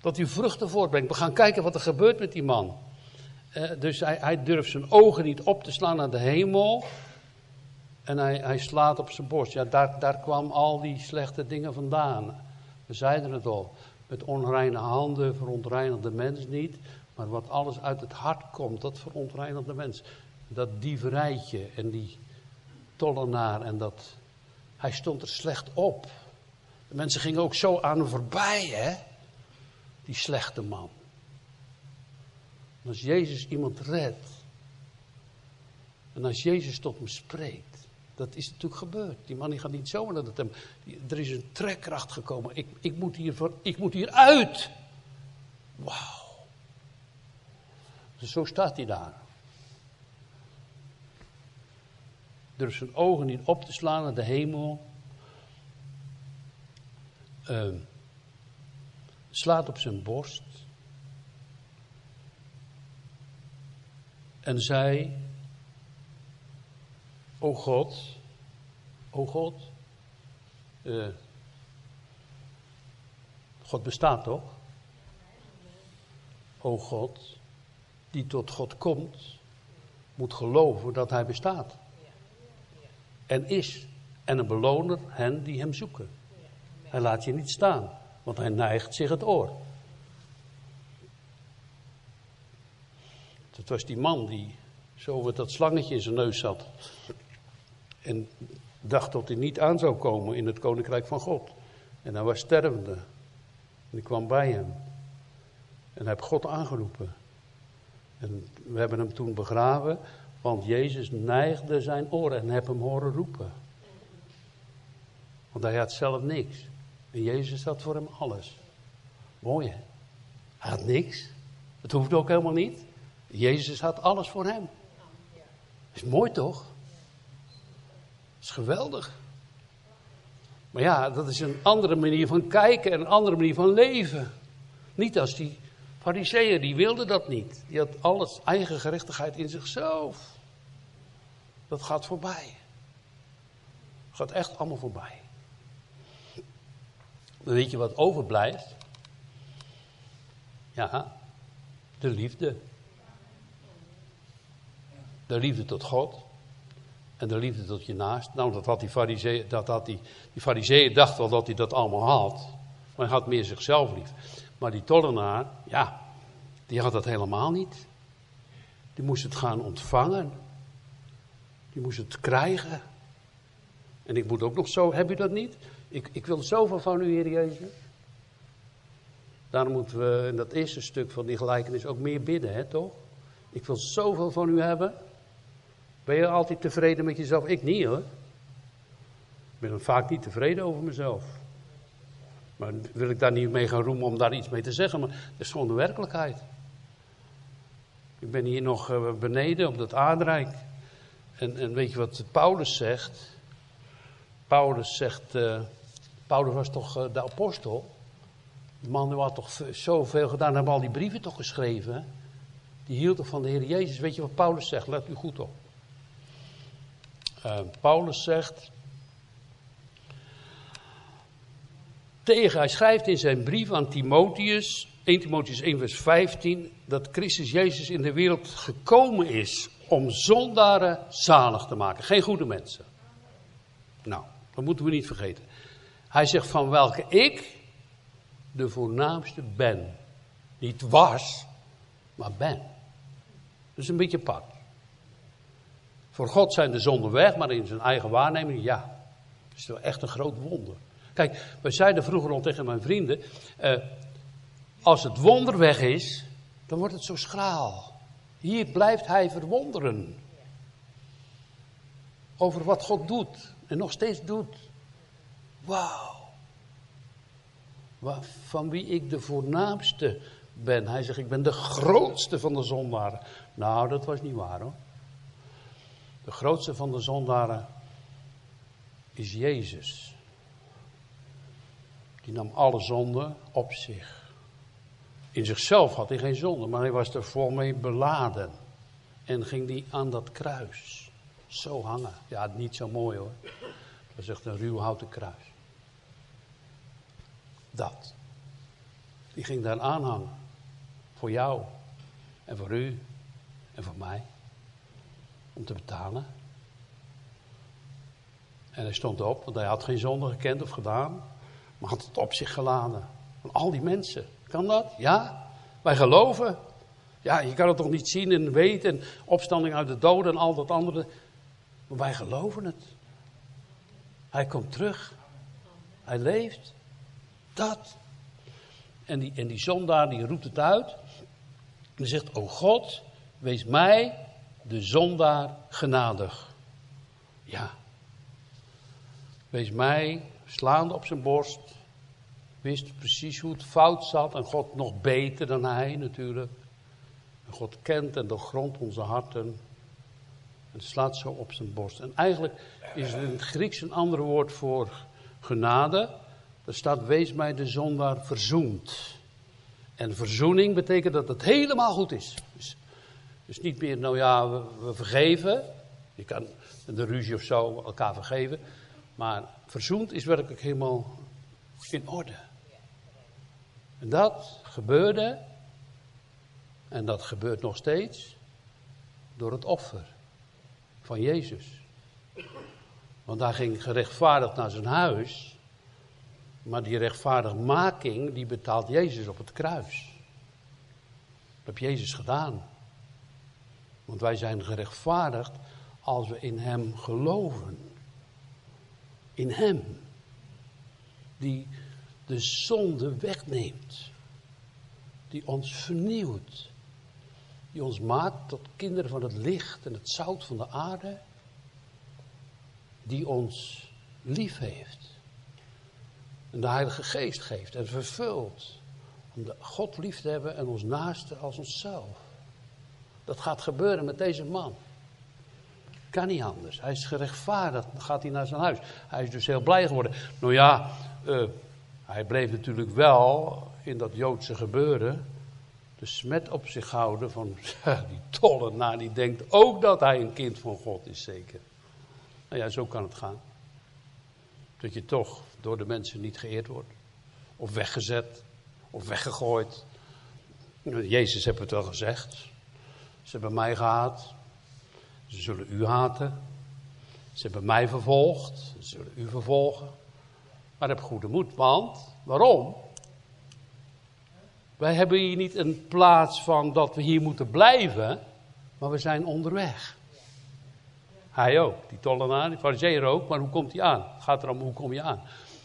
Dat u vruchten voortbrengt. We gaan kijken wat er gebeurt met die man. Uh, dus hij, hij, durft zijn ogen niet op te slaan naar de hemel. En hij, hij slaat op zijn borst. Ja, daar, daar kwam al die slechte dingen vandaan. We zeiden het al. Met onreine handen verontreinigt de mens niet. Maar wat alles uit het hart komt, dat verontreinigt de mens. Dat dieverijtje en die tollenaar en dat... Hij stond er slecht op. De mensen gingen ook zo aan hem voorbij, hè. Die slechte man. Als Jezus iemand redt. En als Jezus tot hem spreekt. Dat is natuurlijk gebeurd. Die man die gaat niet zomaar naar de tempel. Er is een trekkracht gekomen. Ik, ik, moet, hier ik moet hier uit. Wauw. Dus zo staat hij daar. Durft zijn ogen niet op te slaan naar de hemel. Uh, slaat op zijn borst. En zei: O God, o God. Uh, God bestaat toch? O God, die tot God komt, moet geloven dat Hij bestaat. En is. En een beloner hen die Hem zoeken. Hij laat je niet staan, want Hij neigt zich het oor. Dat was die man die zo met dat slangetje in zijn neus zat. En dacht dat hij niet aan zou komen in het koninkrijk van God. En hij was stervende. En ik kwam bij hem. En hij heeft God aangeroepen. En we hebben hem toen begraven, want Jezus neigde zijn oren en heb hem horen roepen. Want hij had zelf niks. En Jezus had voor hem alles. Mooi hè? Hij had niks. Het hoeft ook helemaal niet. Jezus had alles voor hem. Is mooi toch? Is geweldig. Maar ja, dat is een andere manier van kijken en een andere manier van leven. Niet als die fariseeën, die wilden dat niet. Die had alles, eigen gerechtigheid in zichzelf. Dat gaat voorbij. gaat echt allemaal voorbij. Dan weet je wat overblijft? Ja, de liefde. De liefde tot God. En de liefde tot je naast. Nou, dat had die fariseeën, dat had die, die dacht wel dat hij dat allemaal had. Maar hij had meer zichzelf lief. Maar die tollenaar, ja, die had dat helemaal niet. Die moest het gaan ontvangen. Die moest het krijgen. En ik moet ook nog zo, heb u dat niet? Ik, ik wil zoveel van u, Heer Jezus. Daarom moeten we in dat eerste stuk van die gelijkenis ook meer bidden, hè, toch? Ik wil zoveel van u hebben. Ben je altijd tevreden met jezelf? Ik niet hoor. Ik ben vaak niet tevreden over mezelf. Maar wil ik daar niet mee gaan roemen om daar iets mee te zeggen, maar dat is gewoon de werkelijkheid. Ik ben hier nog eh, beneden op dat aardrijk. En, en weet je wat Paulus zegt? Paulus zegt, uh, Paulus was toch uh, de apostel? Die man had toch zoveel gedaan, hebben al die brieven toch geschreven? Die hield toch van de Heer Jezus? Weet je wat Paulus zegt? Let u goed op. Uh, Paulus zegt. Tegen, hij schrijft in zijn brief aan Timotheus, 1 Timotheus 1 vers 15, dat Christus Jezus in de wereld gekomen is om zondaren zalig te maken. Geen goede mensen. Nou, dat moeten we niet vergeten. Hij zegt van welke ik de voornaamste ben. Niet was, maar ben. Dat is een beetje pad. Voor God zijn de zonden weg, maar in zijn eigen waarneming, ja. Dat is wel echt een groot wonder. Kijk, we zeiden vroeger al tegen mijn vrienden, eh, als het wonder weg is, dan wordt het zo schraal. Hier blijft hij verwonderen. Over wat God doet en nog steeds doet. Wauw. Van wie ik de voornaamste ben. Hij zegt, ik ben de grootste van de zondaren. Nou, dat was niet waar hoor. De grootste van de zondaren is Jezus. Die nam alle zonden op zich. In zichzelf had hij geen zonde, maar hij was er vol mee beladen. En ging die aan dat kruis zo hangen. Ja, niet zo mooi hoor. Het was echt een ruw houten kruis. Dat. Die ging daar aanhangen. Voor jou. En voor u. En voor mij. Om te betalen. En hij stond op, want hij had geen zonde gekend of gedaan. Maar had het op zich geladen. Van al die mensen. Kan dat? Ja. Wij geloven. Ja, je kan het toch niet zien en weten. En opstanding uit de doden en al dat andere. Maar wij geloven het. Hij komt terug. Hij leeft. Dat. En die, en die zondaar die roept het uit. En zegt, o God, wees mij, de zondaar, genadig. Ja. Wees mij, slaande op zijn borst, wist precies hoe het fout zat. En God nog beter dan hij natuurlijk. En God kent en doorgrondt onze harten. En slaat zo op zijn borst. En eigenlijk is het in het Grieks een ander woord voor genade. Er staat, wees mij de zondaar verzoend. En verzoening betekent dat het helemaal goed is. Dus, dus niet meer, nou ja, we, we, vergeven. Je kan de ruzie of zo elkaar vergeven. Maar verzoend is werkelijk helemaal in orde. En dat gebeurde, en dat gebeurt nog steeds, door het offer van Jezus. Want hij ging gerechtvaardigd naar zijn huis. Maar die rechtvaardigmaking, die betaalt Jezus op het kruis. Dat heb Jezus gedaan. Want wij zijn gerechtvaardigd als we in Hem geloven. In Hem. Die de zonde wegneemt. Die ons vernieuwt. Die ons maakt tot kinderen van het licht en het zout van de aarde. Die ons lief heeft. En de Heilige Geest geeft en vervult. Om de God lief te hebben en ons naaste als onszelf. Dat gaat gebeuren met deze man. Kan niet anders. Hij is gerechtvaardigd. Dan gaat hij naar zijn huis. Hij is dus heel blij geworden. Nou ja, uh, hij bleef natuurlijk wel in dat Joodse gebeuren de smet op zich houden van die tollenaar die denkt ook dat hij een kind van God is zeker. Nou ja, zo kan het gaan. Dat je toch door de mensen niet geëerd wordt. Of weggezet. Of weggegooid. Jezus heeft het wel gezegd. Ze hebben mij gehaat. Ze zullen u haten. Ze hebben mij vervolgd. Ze zullen u vervolgen. Maar heb goede moed, want waarom? Wij hebben hier niet een plaats van dat we hier moeten blijven, maar we zijn onderweg. Hij ook, die tollenaar, die fariseer ook, maar hoe komt hij aan? Gaat erom, hoe kom je aan?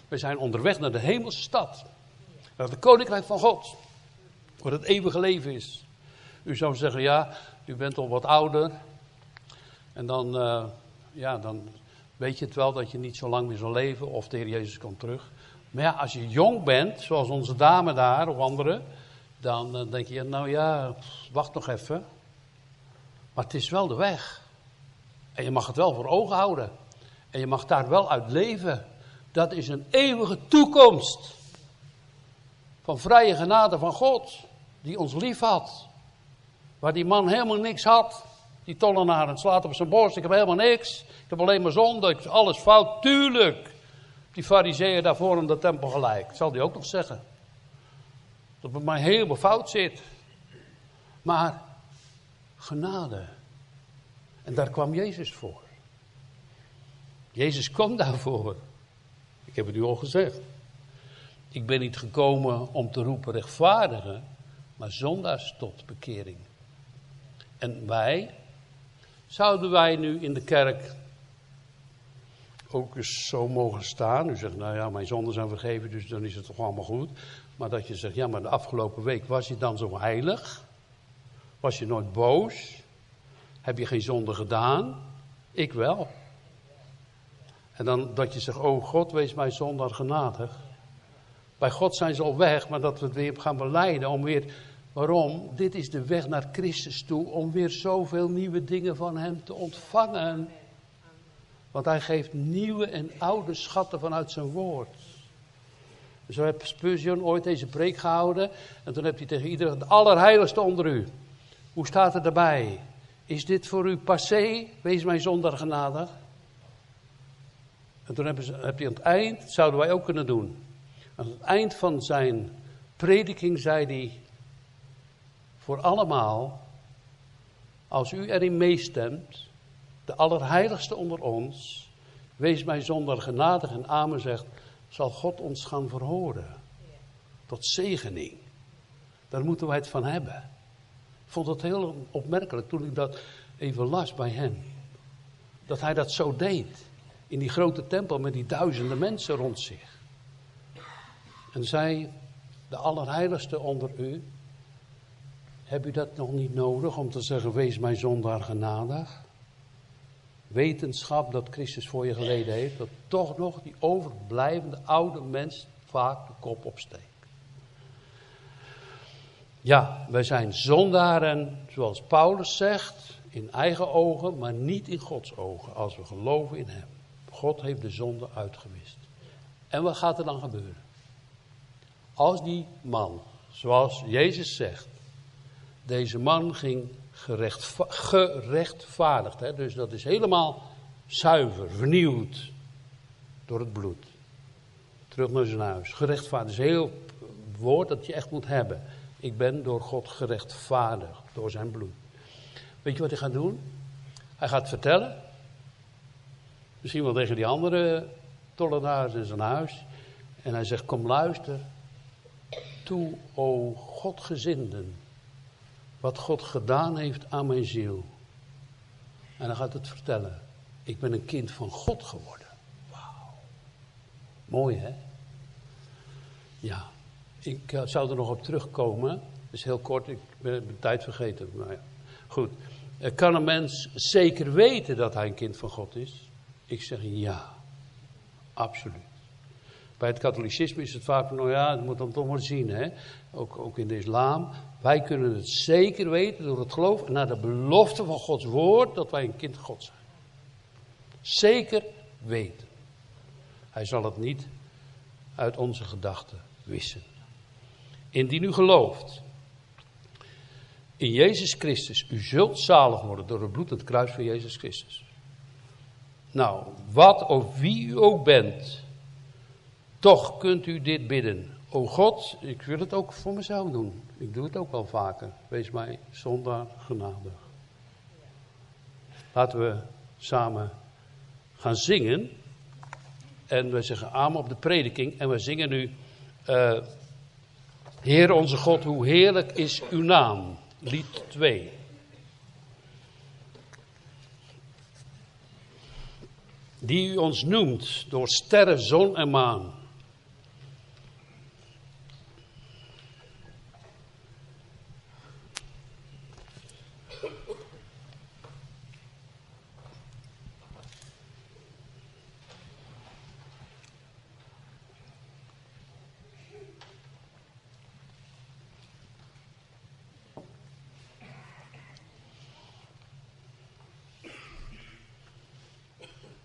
We zijn onderweg naar de hemelse stad. Naar het koninkrijk van God. Waar het eeuwige leven is. U zou zeggen, ja, u bent al wat ouder. En dan, uh, ja, dan weet je het wel dat je niet zo lang meer zal leven. Of de Heer Jezus komt terug. Maar ja, als je jong bent, zoals onze dame daar of anderen. Dan uh, denk je, nou ja, wacht nog even. Maar het is wel de weg. En je mag het wel voor ogen houden. En je mag daar wel uit leven. Dat is een eeuwige toekomst. Van vrije genade van God. Die ons lief had. Waar die man helemaal niks had. Die tollenaar en slaat op zijn borst. Ik heb helemaal niks. Ik heb alleen maar zonde. Ik alles fout. Tuurlijk. Die fariseeën daarvoor in de tempel gelijk. Zal die ook nog zeggen. Dat het mij helemaal fout zit. Maar genade. En daar kwam Jezus voor. Jezus kwam daarvoor. Ik heb het u al gezegd. Ik ben niet gekomen om te roepen rechtvaardigen, maar zondaars tot bekering. En wij, zouden wij nu in de kerk ook eens zo mogen staan. U zegt, nou ja, mijn zonden zijn vergeven, dus dan is het toch allemaal goed. Maar dat je zegt, ja, maar de afgelopen week was je dan zo heilig? Was je nooit boos? Heb je geen zonde gedaan? Ik wel. En dan dat je zegt, oh God, wees mij zondaar genadig. Bij God zijn ze al weg, maar dat we het weer gaan beleiden om weer... Waarom? Dit is de weg naar Christus toe om weer zoveel nieuwe dingen van Hem te ontvangen. Want Hij geeft nieuwe en oude schatten vanuit zijn woord. Zo heeft Spurgeon ooit deze preek gehouden. En toen heeft hij tegen iedereen, het allerheiligste onder u. Hoe staat het erbij? Is dit voor u passé? Wees mij zonder genade. En toen heb hij aan het eind, zouden wij ook kunnen doen. Aan het eind van zijn prediking zei hij: Voor allemaal, als u erin meestemt, de allerheiligste onder ons, wees mij zonder genadig en amen zegt, zal God ons gaan verhoren. Tot zegening. Daar moeten wij het van hebben. Ik vond het heel opmerkelijk toen ik dat even las bij hem. Dat hij dat zo deed. In die grote tempel met die duizenden mensen rond zich. En zij, de allerheiligste onder u, heb u dat nog niet nodig om te zeggen, wees mijn zondaar genadig? Wetenschap dat Christus voor je geleden heeft, dat toch nog die overblijvende oude mens vaak de kop opsteekt. Ja, wij zijn zondaren, zoals Paulus zegt, in eigen ogen, maar niet in Gods ogen, als we geloven in Hem. God heeft de zonde uitgewist. En wat gaat er dan gebeuren? Als die man, zoals Jezus zegt, deze man ging gerechtva gerechtvaardigd, hè, dus dat is helemaal zuiver, vernieuwd door het bloed. Terug naar zijn huis. Gerechtvaardigd is een heel woord dat je echt moet hebben. Ik ben door God gerechtvaardigd, door zijn bloed. Weet je wat hij gaat doen? Hij gaat vertellen. Misschien wel tegen die andere tollenaars in zijn huis. En hij zegt, kom luister. Toe, o Godgezinden. Wat God gedaan heeft aan mijn ziel. En dan gaat het vertellen. Ik ben een kind van God geworden. Wauw. Mooi hè? Ja. Ik uh, zou er nog op terugkomen. Dus heel kort, ik ben de tijd vergeten. Maar ja. Goed. Uh, kan een mens zeker weten dat hij een kind van God is? Ik zeg ja. Absoluut. Bij het katholicisme is het vaak van, nou ja, het moet dan toch maar zien, hè. Ook, ook in de islam. Wij kunnen het zeker weten door het geloof naar de belofte van Gods woord dat wij een kind God zijn. Zeker weten. Hij zal het niet uit onze gedachten wissen. Indien u gelooft in Jezus Christus, u zult zalig worden door het bloed en het kruis van Jezus Christus. Nou, wat of wie u ook bent, toch kunt u dit bidden. O God, ik wil het ook voor mezelf doen. Ik doe het ook wel vaker. Wees mij zondaar genadig. Laten we samen gaan zingen. En we zeggen amen op de prediking. En we zingen nu, uh, Heer onze God, hoe heerlijk is uw naam. Lied 2. Die u ons noemt door sterren, zon en maan.